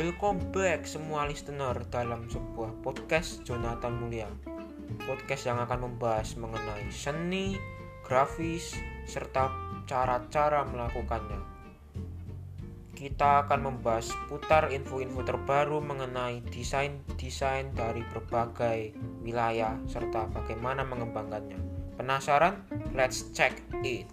Welcome back semua listener dalam sebuah podcast Jonathan Mulia. Podcast yang akan membahas mengenai seni, grafis, serta cara-cara melakukannya. Kita akan membahas putar info-info terbaru mengenai desain-desain dari berbagai wilayah serta bagaimana mengembangkannya. Penasaran? Let's check it.